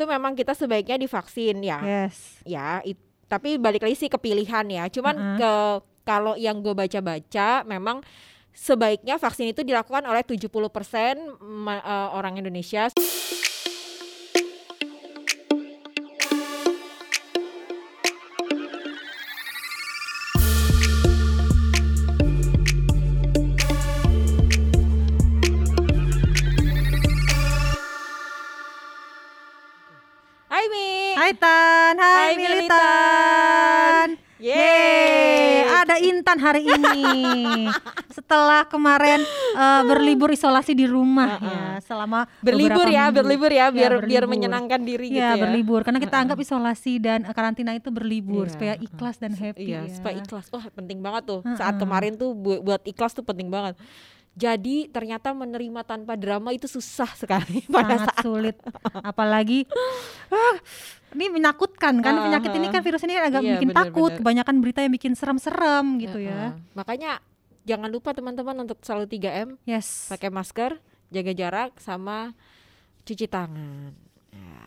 itu memang kita sebaiknya divaksin ya. Yes. Ya, it- tapi balik lagi sih ke pilihan ya. Cuman Uh-uh. ke kalau yang gue baca-baca memang sebaiknya vaksin itu dilakukan oleh 70% ma- eh, orang Indonesia. Ada Intan hari ini. Setelah kemarin eh, berlibur isolasi di rumah ya selama Berlibur ya, minggu. berlibur ya, biar biar berlibur. menyenangkan diri gitu Ya, ya. berlibur karena kita anggap isolasi dan karantina itu berlibur Iya. supaya ikhlas dan happy Iya, ya. supaya ikhlas. Wah, penting banget tuh. Saat Heeh. kemarin tuh bu- buat ikhlas tuh penting banget. Jadi ternyata menerima tanpa drama itu susah sekali pada sangat saat sulit apalagi ah, ini menakutkan kan Ah, penyakit ini kan virus ini agak Iya, bikin bener, takut bener. kebanyakan berita yang bikin serem-serem gitu ya Heeh. Makanya jangan lupa teman-teman untuk selalu 3M, yes pakai masker, jaga jarak sama cuci tangan. Ya,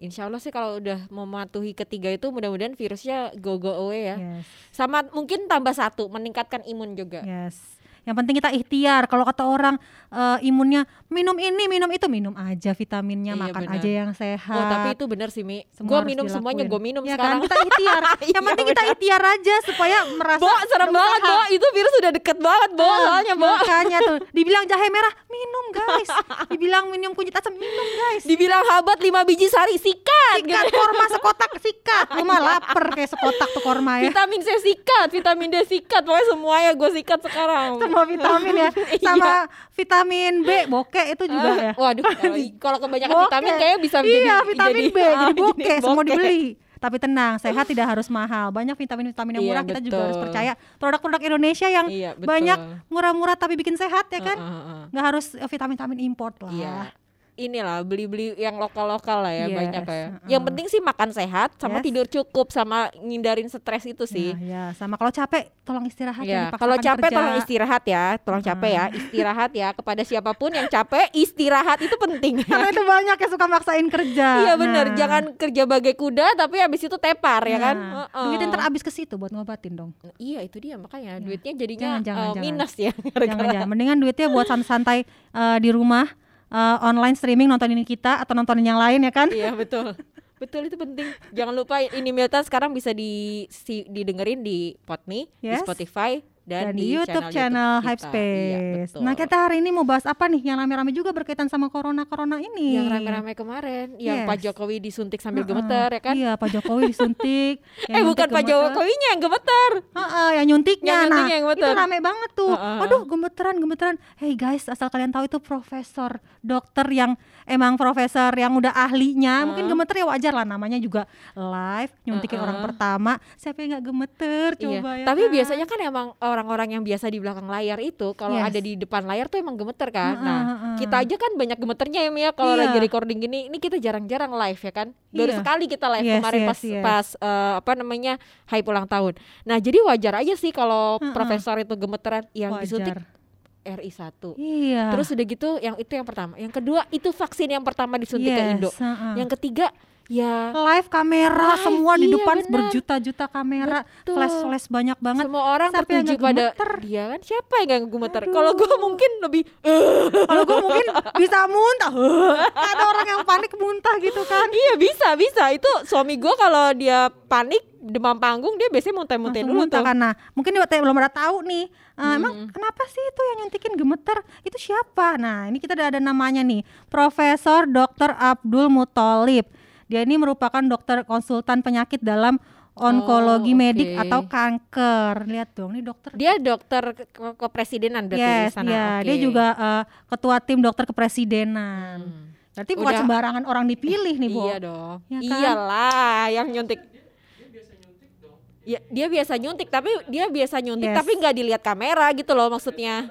insya Allah sih kalau udah mematuhi ketiga itu mudah-mudahan virusnya go go away ya. yes Sama mungkin tambah satu meningkatkan imun juga. yes yang penting kita ikhtiar kalau kata orang eh, imunnya minum ini minum itu minum aja vitaminnya Iya, makan benar. aja yang sehat Wah tapi itu bener sih Mi. Semua Gue minum semuanya dilakuin. gue minum ya sekarang. kan kita ikhtiar yang Iya, penting kita benar. ikhtiar aja supaya merasa Bo, serem banget Bo, itu virus udah deket banget Bo, Ah, soalnya Bo. makanya tuh dibilang jahe merah minum guys dibilang minum kunyit asam minum guys Dibilang habat 5 biji sari, sikat. sikat korma sekotak sikat lu mah lapar kayak sekotak tuh korma ya Vitamin C sikat, vitamin D sikat, pokoknya semuanya gue sikat sekarang. Semua vitamin ya sama vitamin B bokeh itu juga Ah, ya Waduh, kalau, kalau kebanyakan Bokeh. vitamin kayaknya bisa jadi iya vitamin B ah, jadi bokeh semua bokeh. dibeli tapi tenang sehat tidak harus mahal banyak vitamin-vitamin yang Iya, murah kita juga harus betul. percaya produk-produk Indonesia yang Iya, betul. banyak murah-murah tapi bikin sehat ya kan Ah, ah, ah. nggak harus eh, vitamin-vitamin import lah Iya. Inilah beli-beli yang lokal-lokal lah ya Yes, banyak ya. Yang penting sih makan sehat sama Yes. tidur cukup sama ngindarin stres itu sih. Ya, ya, sama kalau capek tolong istirahat Ya, kalau capek kerja. tolong istirahat ya, tolong capek ya, istirahat ya kepada siapa pun yang capek, istirahat itu penting. Karena itu banyak yang suka maksain kerja. Iya benar, Nah, jangan kerja bagai kuda tapi habis itu tepar ya kan. nah, Heeh. Duitnya ntar habis ke situ buat ngobatin dong. Iya itu dia makanya Ya. duitnya jadinya Jangan, jangan, eh, jangan. minus ya. Jangan jangan. Mendingan duitnya buat santai-santai eh, di rumah eh, online streaming nontonin kita atau nontonin yang lain ya kan? iya betul. Betul itu penting. Jangan lupa ini Milta sekarang bisa di si, didengerin di Podme, di Yes. Spotify dan, Dan, di YouTube channel, Hype kita. Space. Iya, nah kita hari ini mau bahas apa nih yang rame-rame juga berkaitan sama corona corona ini? yang rame-rame kemarin, yang Yes. Pak Jokowi disuntik sambil Heeh. gemeter ya kan? Iya Pak Jokowi disuntik. eh bukan Pak Jokowinya yang gemeter. Heeh, yang nyuntiknya Yang nah yang itu gemeter. rame banget tuh aduh gemeteran gemeteran hey guys asal kalian tahu itu profesor dokter yang emang profesor yang udah ahlinya mungkin Heeh. gemeter ya wajar lah namanya juga live nyuntikin Heeh. orang pertama siapa yang nggak gemeter coba iya. ya Tapi kan? biasanya kan emang orang-orang yang biasa di belakang layar itu kalau Yes. ada di depan layar tuh emang gemeter kan. Nah, heeh. kita aja kan banyak gemeternya ya Mia kalau Iya. lagi recording gini. Ini kita jarang-jarang live ya kan. Baru Iya. sekali kita live Yes, kemarin yes, pas yes. pas eh, apa namanya hype ulang tahun. Nah, jadi wajar aja sih kalau Heeh. profesor itu gemeteran yang disuntik Wajar. RI 1. iya Terus udah gitu yang itu yang pertama. Yang kedua itu vaksin yang pertama disuntik ke Yes, Indo. heeh. Yang ketiga ya. Live kamera Live, semua di iya, depan berjuta-juta kamera. Betul. flash flash banyak banget. Semua orang yang tertuju pada gemeter? dia kan? Siapa yang gak gemeter? Kalau gue mungkin lebih kalau gue mungkin bisa muntah. Ada orang yang panik muntah gitu kan. Iya bisa bisa. Itu suami gue kalau dia panik demam panggung dia biasanya muntah-muntah dulu muntah tuh. karena mungkin dia belum ada tahu nih eh, emang kenapa sih itu yang nyuntikin gemeter? Itu siapa? Nah ini kita udah ada namanya nih Profesor Dr. Abdul Mutolib dia ini merupakan dokter konsultan penyakit dalam onkologi Oh, medik atau kanker. Lihat dong nih dokter dia dokter ke- ke- kepresidenan berarti di yes sana dia Oke. dia juga eh, ketua tim dokter kepresidenan. Hmm. berarti bukan sembarangan orang dipilih nih Bo. Iya dong. Ya kan? iyalah yang nyuntik. Ya, dia biasa nyuntik tapi dia biasa nyuntik Yes. tapi nggak dilihat kamera gitu loh maksudnya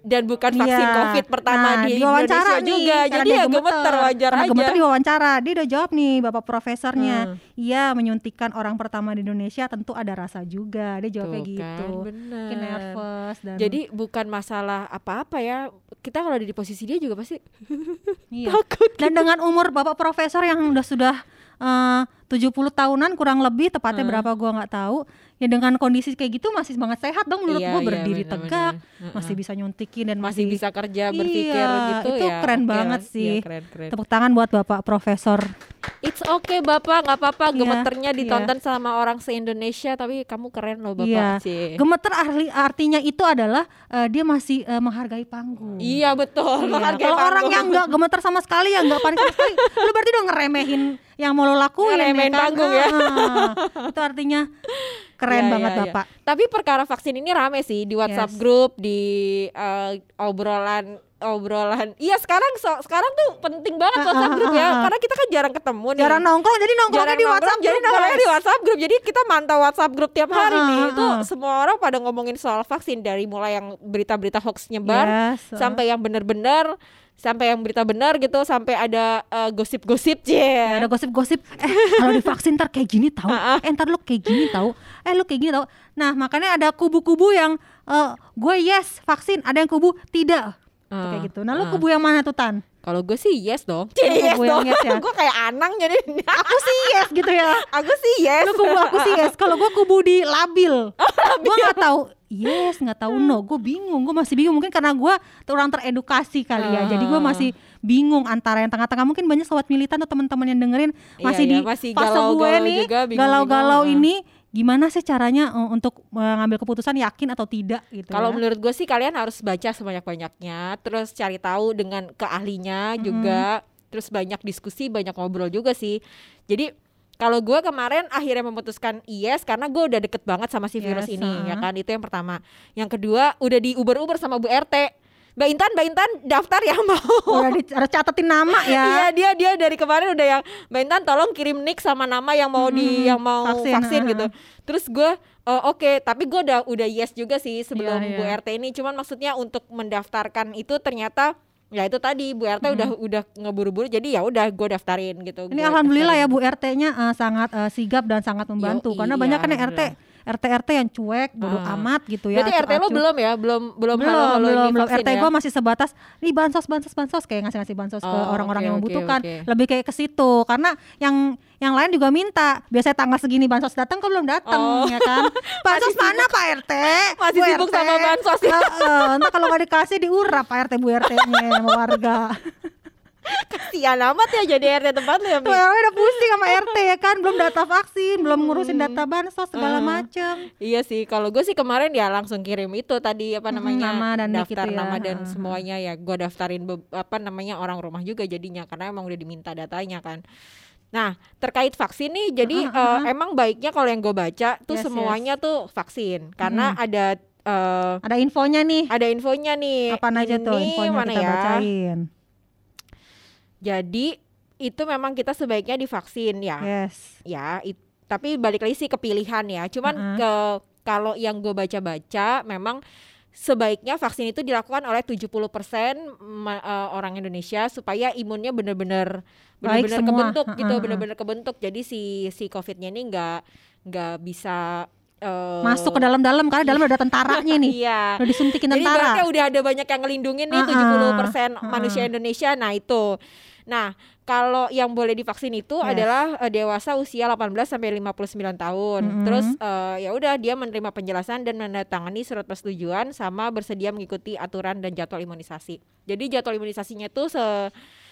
dan bukan vaksin Iya. COVID pertama Nah, di diwawancara Indonesia nih, juga. Jadi ya gemeter wajar Karena aja. gemeter diwawancara, dia udah jawab nih bapak profesornya. Hmm. Iya, menyuntikkan orang pertama di Indonesia tentu ada rasa juga. Dia jawabnya Tuh gitu. kan, bener. Nervous dan Jadi bukan masalah apa-apa ya. Kita kalau ada di posisi dia juga pasti iya. takut. Dan dengan umur bapak profesor yang udah sudah eh, 70 tahunan kurang lebih tepatnya Hmm. berapa gua nggak tahu ya dengan kondisi kayak gitu masih banget sehat dong menurut Iya, gua iya, berdiri bener-bener. tegak Heeh. masih bisa nyuntikin dan masih masih, bisa kerja berpikir Iya, gitu itu ya. keren oke banget. Iya, sih. keren, keren. tepuk tangan buat bapak profesor It's okay bapak, nggak apa-apa. Iya, Gemeternya iya. ditonton sama orang se Indonesia, tapi kamu keren loh bapak. Iya. Cie. gemeter arti artinya itu adalah eh, dia masih eh, menghargai panggung Iya betul. Iya, menghargai Kalau orang yang nggak gemeter sama sekali ya nggak panik sama sekali, lu berarti udah ngeremehin yang mau lo lakuin Ngeremehin ya kan? panggung ya. Ah, itu artinya keren Iya, banget iya, iya. bapak. Tapi perkara vaksin ini rame sih di WhatsApp Yes. grup, di eh, obrolan obrolan. Iya sekarang so- sekarang tuh penting banget Ah, WhatsApp ah, grup ah, ya, karena kita kan jarang ketemu nih. Jarang nongkrong jadi nongkrongnya di nongkrong, WhatsApp jadi nongkrongnya di. WhatsApp grup. Jadi kita mantau WhatsApp grup tiap hari nih. Itu semua orang pada ngomongin soal vaksin dari mulai yang berita-berita hoax nyebar Yes, ah. sampai yang bener-bener sampai yang berita benar gitu sampai ada eh, gosip-gosip Ya, cie. ada gosip-gosip eh kalau divaksin ntar kayak gini tahu Ah, eh ntar lu kayak gini tahu eh lu kayak gini tahu nah makanya ada kubu-kubu yang eh, gue yes vaksin ada yang kubu tidak Ah, kayak gitu. Nah lu ah. kubu yang mana tuh tan? Kalau gue sih yes dong. Lu kubu yang yes ya? gue kayak anang jadi. aku sih yes gitu ya. Aku sih yes. lu kubu aku sih yes. Kalau gue kubu di labil. Gue nggak tahu. Yes nggak tahu. No gue bingung. Gue masih bingung. Mungkin karena gue kurang teredukasi kali ya. Jadi gue Ah. masih bingung antara yang tengah-tengah. Mungkin banyak sobat militan atau teman-teman yang dengerin Iya, masih iya, di masih fase gue galau-galau nih galau-galau Ah. ini gimana sih caranya uh, untuk mengambil keputusan yakin atau tidak gitu Kalau ya. menurut gue sih kalian harus baca sebanyak-banyaknya, terus cari tahu dengan keahlinya juga, terus banyak diskusi, banyak ngobrol juga sih. Jadi kalau gue kemarin akhirnya memutuskan yes karena gue udah deket banget sama si virus Yes, ini, uh-uh. ya kan itu yang pertama. Yang kedua udah di uber-uber sama Bu RT. Mbak Intan, Mbak Intan daftar yang mau. udah di, harus catetin nama ya Iya dia dia dari kemarin udah yang Mbak Intan tolong kirim nick sama nama yang mau di Hmm, yang mau vaksin, vaksin, gitu. Terus gue oh, oke tapi gue udah udah yes juga sih sebelum Iya, Bu iya. RT ini. Cuman maksudnya untuk mendaftarkan itu ternyata ya itu tadi Bu RT udah udah ngeburu-buru jadi ya udah gue daftarin gitu. Ini Gua alhamdulillah ya daftarin. Bu RT-nya eh, sangat eh, sigap dan sangat membantu Yoi, karena iya, banyak kan yang RT alhamdulillah. RT RT yang cuek bodoh Ah. amat gitu ya. Berarti RT lo belum ya? Belum belum belum halo belum, belum. RT ya? gue masih sebatas nih bansos bansos bansos kayak ngasih ngasih bansos ke Oh, orang-orang oke, yang membutuhkan oke. lebih kayak ke situ karena yang yang lain juga minta biasanya tanggal segini bansos datang kok belum datang Oh. ya kan bansos mana Pak RT Masih Bu sibuk RT. sama bansos ya? Heeh, ntar kalau nggak dikasih diurap Pak RT Bu RT nya sama warga Kasian amat ya jadi RT tempat lo ya. tuh udah pusing sama RT ya kan belum data vaksin belum ngurusin data bansos segala Hmm. macem Iya sih, kalau gue sih kemarin ya langsung kirim itu tadi apa Mm-mm, namanya nama dan daftar itu ya, nama dan semuanya ya gue daftarin apa namanya orang rumah juga jadinya karena emang udah diminta datanya kan. Nah terkait vaksin nih, jadi Heeh, eh, heeh. emang baiknya kalau yang gue baca tuh Yes, semuanya tuh vaksin karena ada eh, ada infonya nih ada infonya nih. apa aja tuh infonya mana kita ya? bacain Jadi itu memang kita sebaiknya divaksin ya. yes ya it- tapi balik lagi sih ke pilihan ya cuman Heeh. ke kalau yang gue baca-baca memang sebaiknya vaksin itu dilakukan oleh 70% ma- eh, orang Indonesia supaya imunnya benar-benar benar-benar kebentuk gitu Heeh, heeh. benar-benar kebentuk jadi si si covidnya ini nggak nggak bisa eh, masuk ke dalam-dalam karena dalam ada tentaranya nih iya udah disuntikin jadi tentara berarti udah ada banyak yang ngelindungin nih Ah, 70% ah, manusia. Indonesia. Nah, itu. Nah, kalau yang boleh divaksin itu Yes. adalah eh, dewasa usia 18 sampai 59 tahun. Mm-mm. Terus eh, ya udah dia menerima penjelasan dan menandatangani surat persetujuan sama bersedia mengikuti aturan dan jadwal imunisasi. Jadi jadwal imunisasinya itu se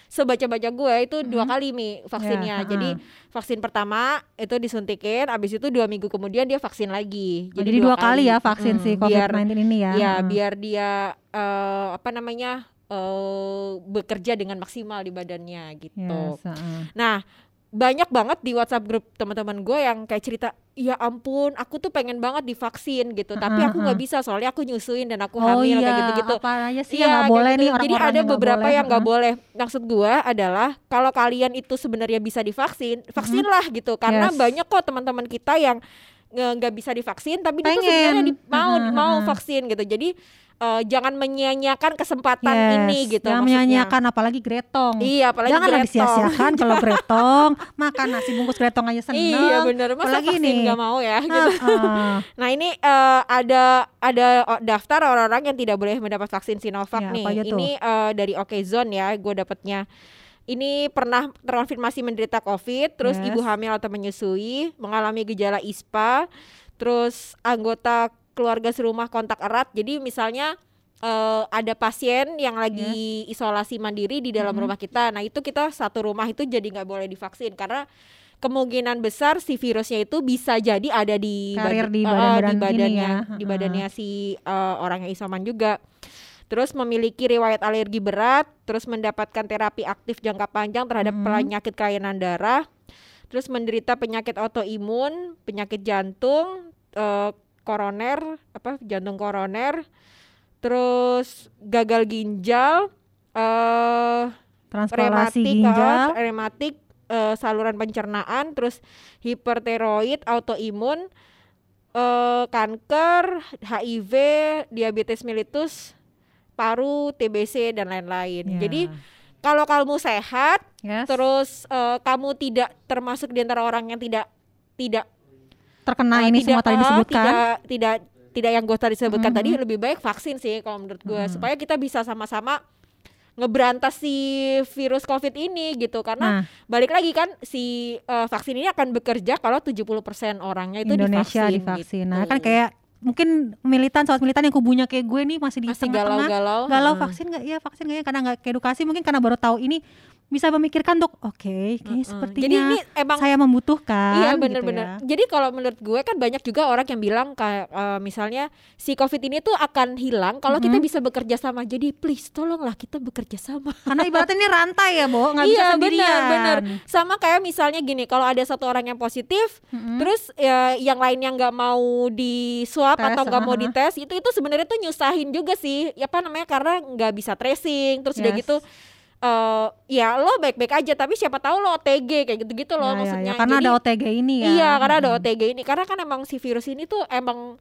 sebaca-baca gue itu dua kali mi vaksinnya. Ya, Jadi ha-ha. vaksin pertama itu disuntikin, abis itu dua minggu kemudian dia vaksin lagi. jadi, dua kali ya vaksin Mm, si biar- COVID-19 ini ya ya Heeh. biar dia eh, apa namanya eh, bekerja dengan maksimal di badannya gitu. Yes, heeh. Nah banyak banget di WhatsApp grup teman-teman gue yang kayak cerita, ya ampun, aku tuh pengen banget divaksin gitu, tapi aku nggak bisa soalnya aku nyusuin dan aku oh hamil iya kayak gitu-gitu. apa aja sih Iya, yang nggak kayak boleh gitu. nih Jadi orang-orang ada beberapa boleh, yang nggak boleh. Maksud gua adalah kalau kalian itu sebenarnya bisa divaksin, vaksinlah gitu. Karena Yes. banyak kok teman-teman kita yang nggak bisa divaksin tapi dia tuh Pengen. sebenarnya di- mau Heeh, mau vaksin gitu jadi eh, jangan menyia-nyiakan kesempatan Yes, ini gitu Jangan maksudnya. menyanyiakan apalagi gretong. iya apalagi Janganlah Gretong. disia-siakan kalau gretong makan nasi bungkus gretong aja seneng. iya bener masa Apalagi vaksin nih. nggak mau ya gitu Heeh. Nah ini eh, ada ada daftar orang-orang yang tidak boleh mendapat vaksin Sinovac Ya, nih. Ini eh, dari Okezone ya, gue dapatnya. Ini pernah terkonfirmasi menderita COVID, terus Yes. ibu hamil atau menyusui, mengalami gejala ISPA, terus anggota keluarga serumah kontak erat. Jadi misalnya eh, ada pasien yang lagi isolasi mandiri di dalam Mhm. rumah kita. Nah itu kita satu rumah itu jadi nggak boleh divaksin karena kemungkinan besar si virusnya itu bisa jadi ada di Karir bad- di eh, badan-badan di ini badannya ya. di badannya si eh, orang yang isoman juga. Terus memiliki riwayat alergi berat, terus mendapatkan terapi aktif jangka panjang terhadap Mhm. penyakit kelainan darah, terus menderita penyakit autoimun, penyakit jantung, eh, koroner, apa jantung koroner, terus gagal ginjal, eh Transplantasi ginjal. eh, rematik, eh, saluran pencernaan, terus hipertiroid, autoimun, eh, kanker, HIV, diabetes mellitus, paru, TBC dan lain-lain. Ya. Jadi kalau kamu sehat, Yes. terus eh, kamu tidak termasuk di antara orang yang tidak tidak terkena eh, ini semua tadi eh, disebutkan. tidak tidak tidak yang gue tadi sebutkan Mhm. tadi lebih baik vaksin sih kalau menurut gue Mhm. supaya kita bisa sama-sama ngeberantas si virus covid ini gitu karena Nah, balik lagi kan si eh, vaksin ini akan bekerja kalau 70% orangnya itu Indonesia divaksin, divaksin. gitu. Nah, kan kayak mungkin militan soal militan yang kubunya kayak gue nih masih di masih tengah-tengah. galau-galau galau Heeh. vaksin nggak? Ya vaksin nggak ya? Karena nggak edukasi mungkin karena baru tahu ini bisa memikirkan untuk oke kayaknya Heeh. sepertinya jadi ini emang saya membutuhkan Iya gitu bener-bener. ya. Jadi kalau menurut gue kan banyak juga orang yang bilang kayak eh, misalnya si COVID ini tuh akan hilang kalau kita Mhm. bisa bekerja sama. Jadi please tolonglah kita bekerja sama. karena ibaratnya ini rantai ya Bo nggak bisa iya sendirian benar benar. Sama kayak misalnya gini, kalau ada satu orang yang positif, Mm-mm. terus ya, yang lainnya nggak mau di swab Tes, atau nggak mau aha. dites, itu itu sebenarnya tuh nyusahin juga sih. Ya apa namanya? Karena nggak bisa tracing. Terus udah Yes. gitu. Eh ya lo baik-baik aja tapi siapa tahu lo OTG kayak gitu-gitu loh Ya, ya, maksudnya ya, karena Jadi- ada OTG ini ya Iya, karena ada Mm-mm. OTG ini. Karena kan emang si virus ini tuh emang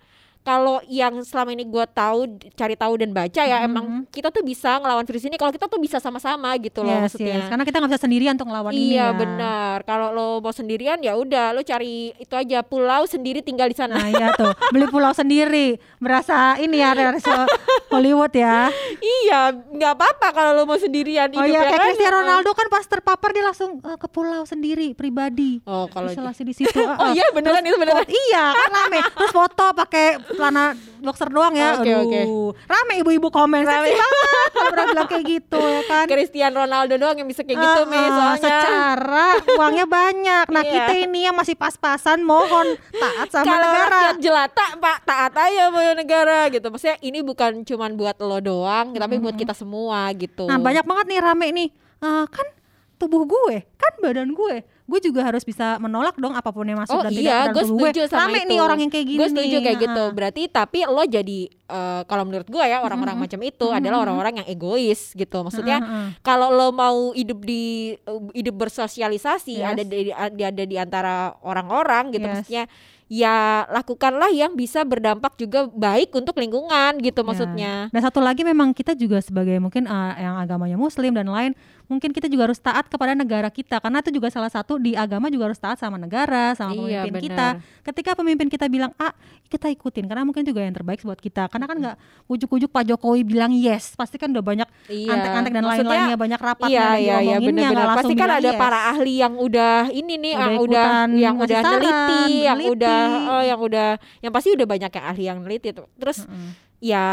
kalau yang selama ini gua tahu cari tahu dan baca ya Mhm. emang kita tuh bisa ngelawan virus ini kalau kita tuh bisa sama-sama gitu loh Yes, maksudnya. yes. karena kita nggak bisa sendirian untuk ngelawan ini Iya ya. benar. Kalau lo mau sendirian ya udah lo cari itu aja pulau sendiri tinggal di sana. Nah iya tuh beli pulau sendiri berasa ini ya Hollywood ya. iya, nggak apa-apa kalau lo mau sendirian Oh iya ya kayak? Cristiano Ronaldo kan pas terpapar dia langsung eh, ke pulau sendiri pribadi. Oh, kalau isolasi di situ. Oh iya beneran itu beneran. iya kan rame terus foto pakai celana boxer doang ya Oke, aduh oke. rame ibu-ibu komen Rame. seksi banget kalau pernah bilang kayak gitu ya kan Cristiano Ronaldo doang yang bisa kayak gitu, ah, soalnya. secara uangnya banyak nah Iya. kita ini yang masih pas-pasan mohon taat sama Kalau negara rakyat jelata Pak taat aja sama negara gitu. Maksudnya ini bukan cuman buat lo doang, tapi buat kita semua gitu. Nah banyak banget nih rame nih Eh, kan tubuh gue kan badan gue gue juga harus bisa menolak dong apa pun yang masuk Oh dan tidak iya, dalam gue tubuh gue setuju sama rame itu. nih orang yang kayak gini Gue setuju nih. kayak gitu. Berarti tapi lo jadi eh, kalau menurut gue ya orang-orang Mhm. macam itu Mhm. adalah orang-orang yang egois gitu. Maksudnya ah, ah. kalau lo mau hidup di hidup bersosialisasi Yes. ada di ada di antara orang-orang gitu Yes. maksudnya ya lakukanlah yang bisa berdampak juga baik untuk lingkungan gitu Ya. maksudnya. Dan satu lagi memang kita juga sebagai mungkin uh, yang agamanya muslim dan lain mungkin kita juga harus taat kepada negara kita karena itu juga salah satu di agama juga harus taat sama negara sama Iya, pemimpin kita. benar. Ketika pemimpin kita bilang A, kita ikutin karena mungkin juga yang terbaik buat kita. Karena kan nggak ujuk-ujuk Pak Jokowi bilang yes, pasti kan udah banyak Iya. antek-antek dan lain-lainnya banyak rapatnya Iya yang iya iya diomonginnya, benar-benar. langsung Pasti kan ada yes. para ahli yang udah ini nih Udah yang udah yang udah saran, neliti, yang meneliti. udah oh, yang udah yang pasti udah banyak yang ahli yang neliti. Terus Mm-mm. ya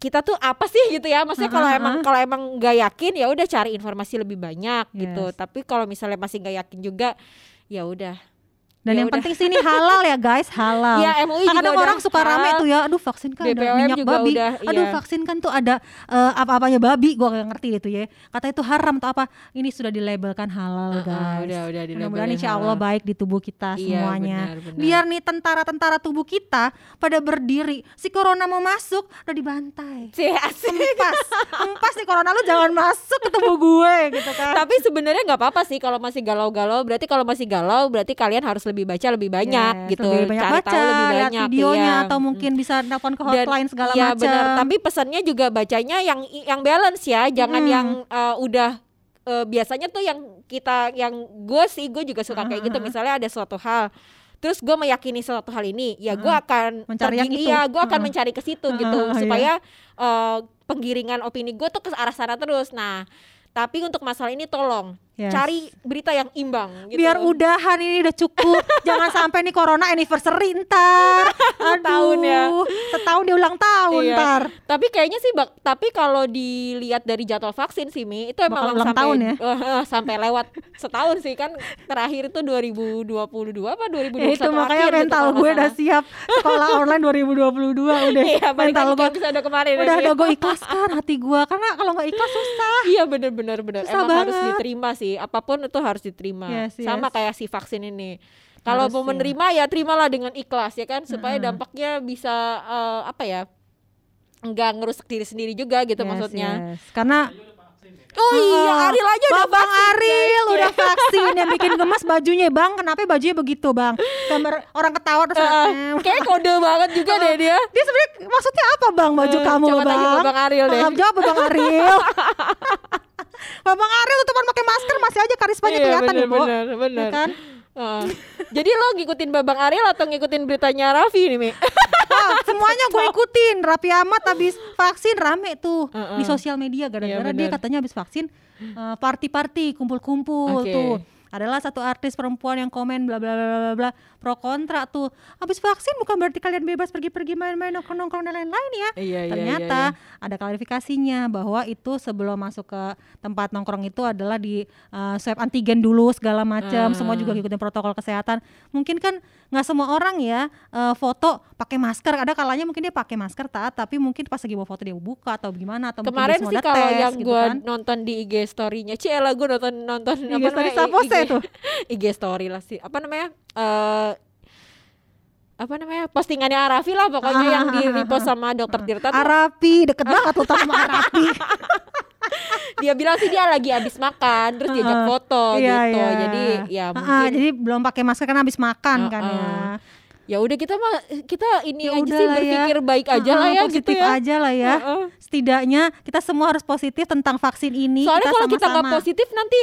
kita tuh apa sih gitu ya? Maksudnya kalau emang kalau emang nggak yakin ya udah cari informasi lebih banyak gitu. Yes. tapi kalau misalnya masih nggak yakin juga ya udah Dan Ya yang udah. penting sih ini halal ya guys, halal. ya MUI juga Kadang udah orang suka rame tuh ya, aduh vaksin kan ada minyak babi, udah, aduh iya. vaksin kan tuh ada eh, apa-apanya babi, gua gak ngerti itu ya. Kata itu haram atau apa? Ini sudah dilabelkan halal Heeh, guys. udah udah Mudah-mudahan insya Allah halal. baik di tubuh kita Iya, semuanya. benar, benar. Biar nih tentara-tentara tubuh kita pada berdiri, si corona mau masuk udah dibantai. Asik. Empas, empas nih corona lu jangan masuk ke tubuh gue gitu kan. tapi sebenarnya nggak apa-apa sih kalau masih galau-galau berarti kalau masih galau berarti kalian harus lebih baca lebih banyak Yes, gitu lebih banyak cari baca, tahu lebih lihat banyak videonya iya. atau mungkin bisa telepon ke Dan- hotline segala iya, macam. benar. tapi pesannya juga bacanya yang yang balance ya jangan Mm. yang eh, udah eh, biasanya tuh yang kita yang gue sih gue juga suka kayak gitu misalnya ada suatu hal terus gue meyakini suatu hal ini ya gue akan Mencari yang pergi- itu. iya gue akan mencari ke situ gitu Mm-mm, iya. supaya eh, penggiringan opini gue tuh ke arah sana terus nah tapi untuk masalah ini tolong Yes. cari berita yang imbang gitu. Biar udahan ini udah cukup. Jangan sampai nih corona anniversary ntar. Aduh. Setahun ya. Setahun dia ulang tahun Iya. ntar. Tapi kayaknya sih bak tapi kalau dilihat dari jadwal vaksin sih Mi, itu emang ulang sampai tahun ya? eh, sampai lewat setahun sih kan terakhir itu 2022 apa 2021 Ya itu makanya akhir gitu mental kalau gue udah siap sekolah online 2022 udah. Iya, mental gue ke episode kemarin ya, udah Mi. ada gue ikhlaskan hati gue karena kalau nggak ikhlas susah. Iya bener bener Susah emang harus banget. diterima sih apa pun itu harus diterima Yes, sama yes. kayak si vaksin ini kalau mau ya. menerima ya terimalah dengan ikhlas ya kan supaya Mm-mm. dampaknya bisa eh, apa ya nggak ngerusak diri sendiri juga gitu Yes, maksudnya yes. Karena oh iya Oh, Aril aja udah Bang vaksin, Aril guys. udah vaksin yang bikin gemas bajunya bang kenapa bajunya begitu bang gambar orang ketawa terus eh, kayak kode banget juga deh dia dia sebenarnya maksudnya apa bang baju Eh, kamu coba bang tanya ke Bang Aril deh. Jawab Bang Aril Bang Aril tuh teman pakai masker masih aja karismanya Iya, kelihatan bener, ya, Bo. bener, bener. Ya kan? Heeh. jadi lo ngikutin Babang Aril atau ngikutin beritanya Raffi nih Mi? Wah, semuanya gue ikutin. Rapi amat habis vaksin rame tuh Heeh. di sosial media gara-gara Iya, dia katanya habis vaksin eh, party-party, kumpul-kumpul Oke. tuh. Adalah satu artis perempuan yang komen bla bla bla bla bla pro kontra tuh. Habis vaksin bukan berarti kalian bebas pergi-pergi main-main nongkrong-nongkrong dan lain-lain ya. Iya, iya, Ternyata iya, ada klarifikasinya bahwa itu sebelum masuk ke tempat nongkrong itu adalah di uh, swab antigen dulu segala macam, Ah. semua juga ngikutin protokol kesehatan. Mungkin kan nggak semua orang ya uh, foto pakai masker. Ada kalanya mungkin dia pakai masker taat, tapi mungkin pas lagi bawa foto dia buka atau gimana atau Kemarin mungkin sih kalau tes yang gitu gue kan. nonton di IG story-nya, Ciela gue nonton nonton IG story siapa I- sih tuh? IG story lah sih. Apa namanya? Eh apa namanya? Postingannya Arafi lah pokoknya Ah, yang di repost sama dokter Tirta tuh Arapi deket banget tuh sama Arapi. dia bilang sih dia lagi habis makan terus diajak foto Iya, gitu. iya. Jadi ya mungkin jadi belum pakai masker kan habis makan kan ya. Ya udah kita mah kita ini Ya aja sih lah ya. berpikir baik aja lah Ah, ya positif gitu ya. aja lah ya. Heeh. Setidaknya kita semua harus positif tentang vaksin ini. Soalnya kalau kita nggak positif nanti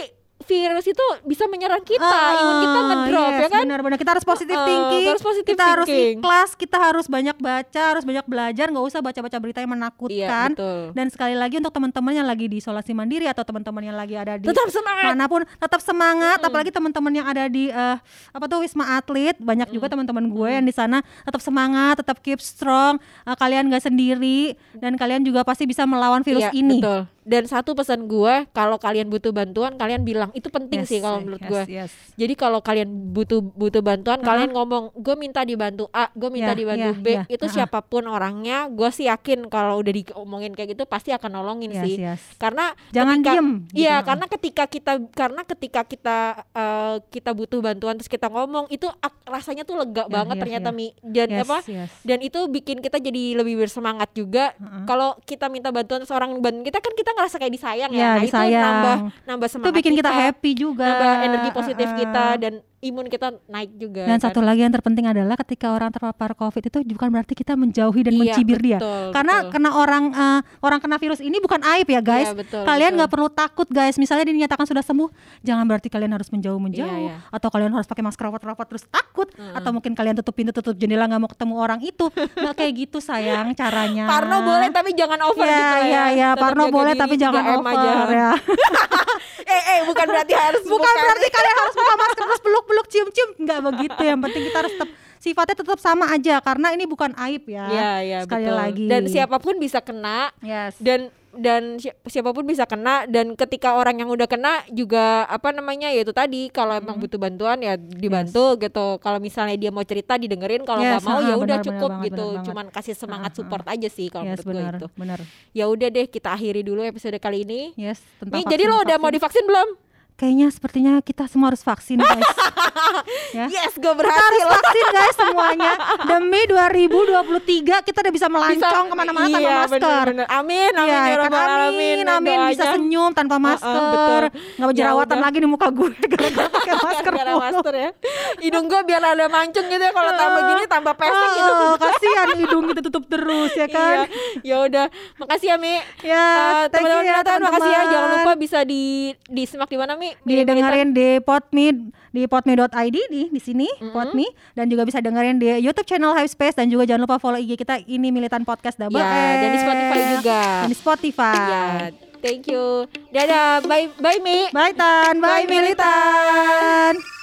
virus itu bisa menyerang kita, imun kita Ah, ngedrop yes, ya kan? Benar-benar kita harus positif Heeh, thinking. harus kita harus thinking. ikhlas, kita harus banyak baca, harus banyak belajar, nggak usah baca-baca berita yang Iya, menakutkan. betul. Dan sekali lagi untuk teman-teman yang lagi di isolasi mandiri atau teman-teman yang lagi ada di Tetap semangat. mana pun tetap semangat apalagi teman-teman yang ada di eh, apa tuh wisma atlet banyak juga teman-teman gue yang di sana tetap semangat tetap keep strong Eh, kalian gak sendiri dan kalian juga pasti bisa melawan virus Iya, ini Betul. Dan satu pesan gue, kalau kalian butuh bantuan, kalian bilang itu penting Yes, sih kalau menurut yes, gue. yes. Jadi kalau kalian butuh butuh bantuan, Uh-huh. kalian ngomong, gue minta dibantu A, gue minta Iya, dibantu iya, B. iya, Itu uh-uh. siapa pun orangnya, gue sih yakin kalau udah diomongin kayak gitu pasti akan nolongin Yes, sih. yes. Karena Jangan ketika- diem, gitu. Iya, Uh-uh. karena ketika kita karena ketika kita eh, kita butuh bantuan terus kita ngomong itu rasanya tuh lega Ya, banget yes, ternyata ya. Mi. Dan Yes, apa? yes. dan itu bikin kita jadi lebih bersemangat juga Uh-uh. kalau kita minta bantuan seorang bantuan kita kan kita ngerasa kayak disayang Ya, ya nah itu disayang. nambah nambah itu semangat bikin kita, happy juga nambah energi positif Uh-uh. kita dan imun kita naik juga dan kan. satu lagi yang terpenting adalah ketika orang terpapar covid itu bukan berarti kita menjauhi dan Iya, mencibir dia betul, karena betul. kena orang eh, orang kena virus ini bukan aib ya guys Iya, betul, kalian nggak perlu takut guys misalnya dinyatakan sudah sembuh jangan berarti kalian harus menjauh menjauh Iya, iya. atau kalian harus pakai masker rapat-rapat terus takut atau mungkin kalian tutup pintu tutup jendela nggak mau ketemu orang itu nggak kayak gitu sayang caranya Parno boleh tapi jangan over ya, gitu lah ya ya, ya, Tetap Parno boleh diri, tapi jangan 3M over aja. ya. eh eh bukan berarti harus Bukan berarti kalian harus buka masker terus peluk-peluk cium-cium nggak begitu. Yang penting kita harus tetap sifatnya tetap sama aja karena ini bukan aib ya. Iya, iya, Sekali betul. lagi. Dan siapa pun bisa kena Yes. dan dan si- siapa pun bisa kena dan ketika orang yang udah kena juga apa namanya ya itu tadi kalau emang butuh bantuan ya dibantu gitu kalau misalnya dia mau cerita didengerin kalau Yes, nggak mau ya udah cukup banget, gitu banget. cuman kasih semangat Ha-ha. support aja sih kalau yes, menurut gue itu ya udah deh kita akhiri dulu episode kali ini Yes, tentang Nih, jadi vaksin- lo udah mau vaksin. divaksin belum Kayaknya sepertinya kita semua harus vaksin guys. ya. yes gue Kita harus berhasil vaksin guys semuanya demi 2023 kita udah bisa melancong ke mana-mana tanpa iya, masker. bener, bener. amin amin Iya, ya kan rabbal amin, alamin amin, bisa senyum tanpa masker, betul. nggak berjerawatan Ya udah. lagi di muka gue gara-gara pakai masker mulu. masker ya. Hidung gue biar ada mancung gitu ya kalau tambah gini tambah pesek gitu. Kasihan hidung kita tutup terus ya kan. Iya. Ya udah, makasih ya Mi. Ya, you teman-teman ya, Milatan, makasih ya. Jangan teman-teman. lupa bisa di disimak di mana Mi? Mi Milatan. didengerin di Podme di podme.id di di sini Podme dan juga bisa dengerin di YouTube channel Hive Space dan juga jangan lupa follow IG kita ini Militan Podcast Double Ya, dan di. Spotify juga. Dan di Spotify. Ya, thank you. Dadah, bye bye Mi. Bye Tan, bye, Bye, Militan. Militan.